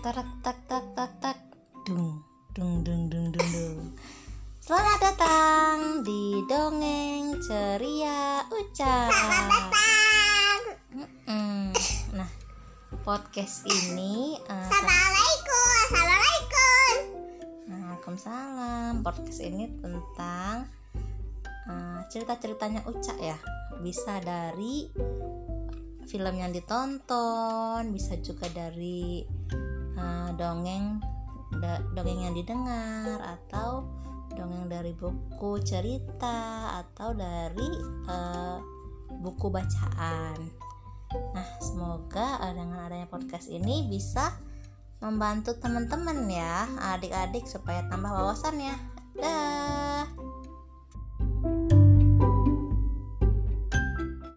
tak tak tak tak tak dung dung dung dung dung dung Selamat datang di dongeng ceria Uca. Selamat datang. Mm-mm. Nah, podcast ini uh, Assalamualaikum. Assalamualaikum. Waalaikumsalam. Podcast ini tentang uh, cerita-ceritanya Uca ya. Bisa dari film yang ditonton, bisa juga dari uh, dongeng da- dongeng yang didengar atau dongeng dari buku cerita atau dari uh, buku bacaan. Nah, semoga uh, dengan adanya podcast ini bisa membantu teman-teman ya, adik-adik supaya tambah wawasannya. Dah.